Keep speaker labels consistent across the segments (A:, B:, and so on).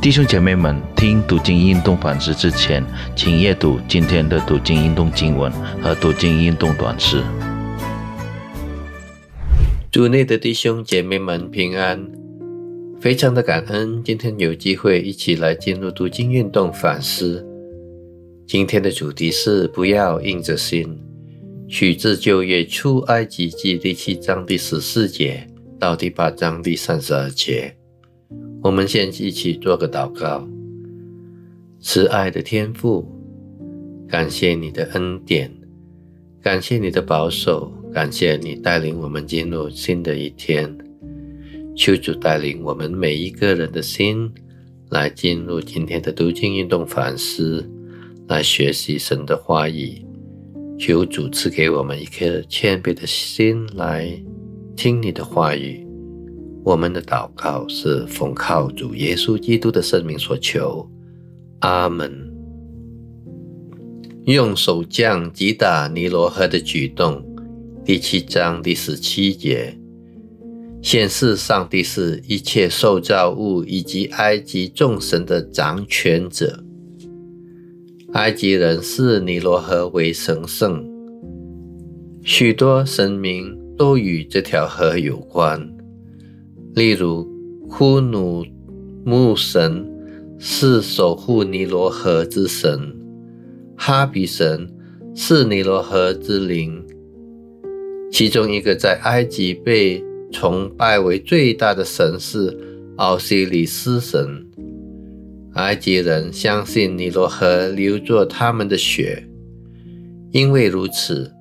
A: 弟兄姐妹们，听读经运动反思之前，请阅读今天的读经运动经文和读经运动短诗。
B: 主内的弟兄姐妹们平安，非常的感恩，今天有机会一起来进入读经运动反思。今天的主题是不要硬着心，取自旧约出埃及记第七章第十四节到第八章第三十二节。我们先一起做个祷告。慈爱的天父，感谢你的恩典，感谢你的保守，感谢你带领我们进入新的一天。求主带领我们每一个人的心，来进入今天的读经运动反思，来学习神的话语。求主赐给我们一颗谦卑的心，来听你的话语。我们的祷告是奉靠主耶稣基督的圣名所求，阿门。用手杖击打尼罗河的举动，第七章第十七节，显示上帝是一切受造物以及埃及众神的掌权者。埃及人视尼罗河为神圣，许多神明都与这条河有关。例如，库努木神是守护尼罗河之神，哈比神是尼罗河之灵。其中一个在埃及被崇拜为最大的神是奥西里斯神。埃及人相信尼罗河流作他们的血，因为如此，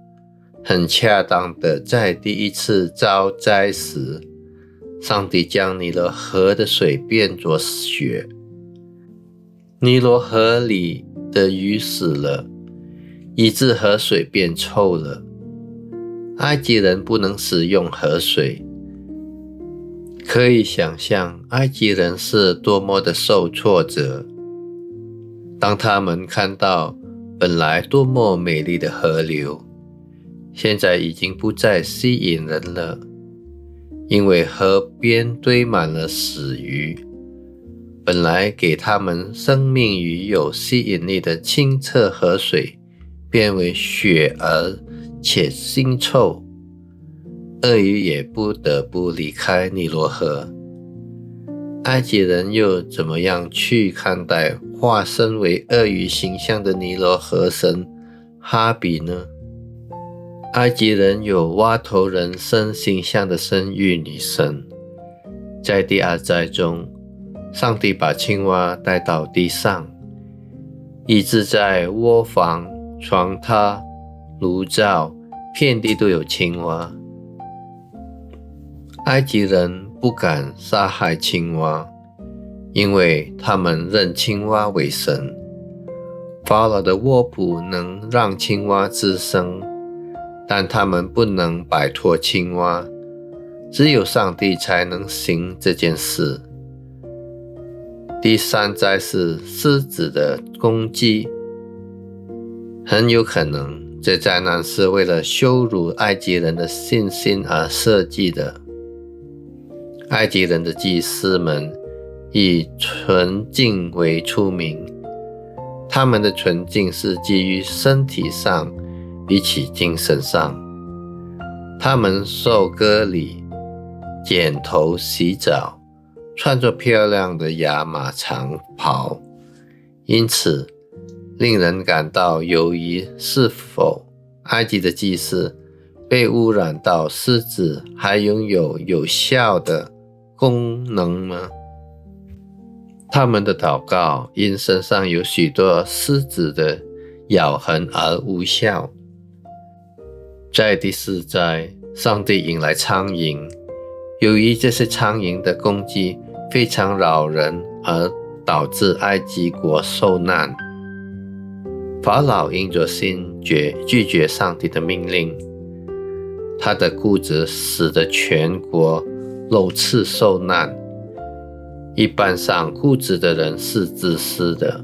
B: 很恰当的在第一次遭灾时。上帝将尼罗河的水变作血，尼罗河里的鱼死了，以致河水变臭了。埃及人不能使用河水，可以想象埃及人是多么的受挫折。当他们看到本来多么美丽的河流，现在已经不再吸引人了。因为河边堆满了死鱼，本来给他们生命与有吸引力的清澈河水，变为血而且腥臭，鳄鱼也不得不离开尼罗河。埃及人又怎么样去看待化身为鳄鱼形象的尼罗河神哈比呢？埃及人有蛙头人身形象的生育女神，在第二灾中，上帝把青蛙带到地上，以致在窝房、床榻、炉灶，遍地都有青蛙。埃及人不敢杀害青蛙，因为他们认青蛙为神。法老的卧铺能让青蛙滋生。但他们不能摆脱青蛙，只有上帝才能行这件事。第三灾是狮子的攻击，很有可能这灾难是为了羞辱埃及人的信心而设计的。埃及人的祭司们以纯净为出名，他们的纯净是基于身体上。比起精神上，他们受割礼、剪头、洗澡，穿着漂亮的亚麻长袍，因此令人感到犹疑：是否埃及的祭司被污染到狮子还拥有有效的功能吗？他们的祷告因身上有许多狮子的咬痕而无效。在第四灾，上帝引来苍蝇，由于这些苍蝇的攻击非常扰人，而导致埃及国受难。法老因着心决拒绝上帝的命令，他的固执使得全国漏次受难。一般上，固执的人是自私的，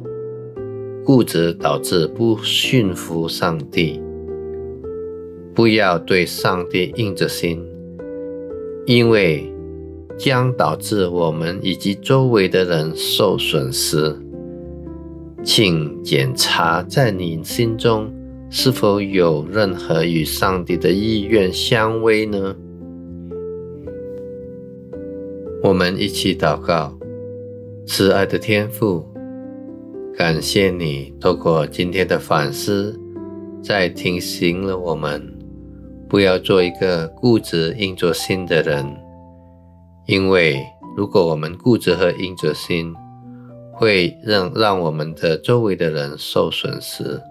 B: 固执导致不驯服上帝。不要对上帝硬着心，因为将导致我们以及周围的人受损失。请检查在你心中是否有任何与上帝的意愿相违呢？我们一起祷告，慈爱的天父，感谢你透过今天的反思，在提醒了我们，不要做一个固执硬着心的人，因为如果我们固执和硬着心，会让让我们的周围的人受损失。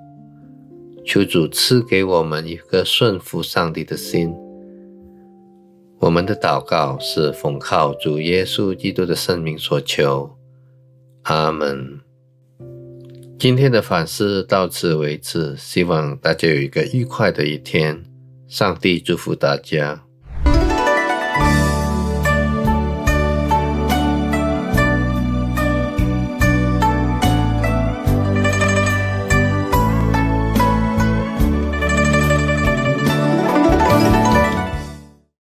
B: 求主赐给我们一个顺服上帝的心。我们的祷告是奉靠主耶稣基督的圣名所求。阿门。今天的反思到此为止，希望大家有一个愉快的一天。上帝祝福大家。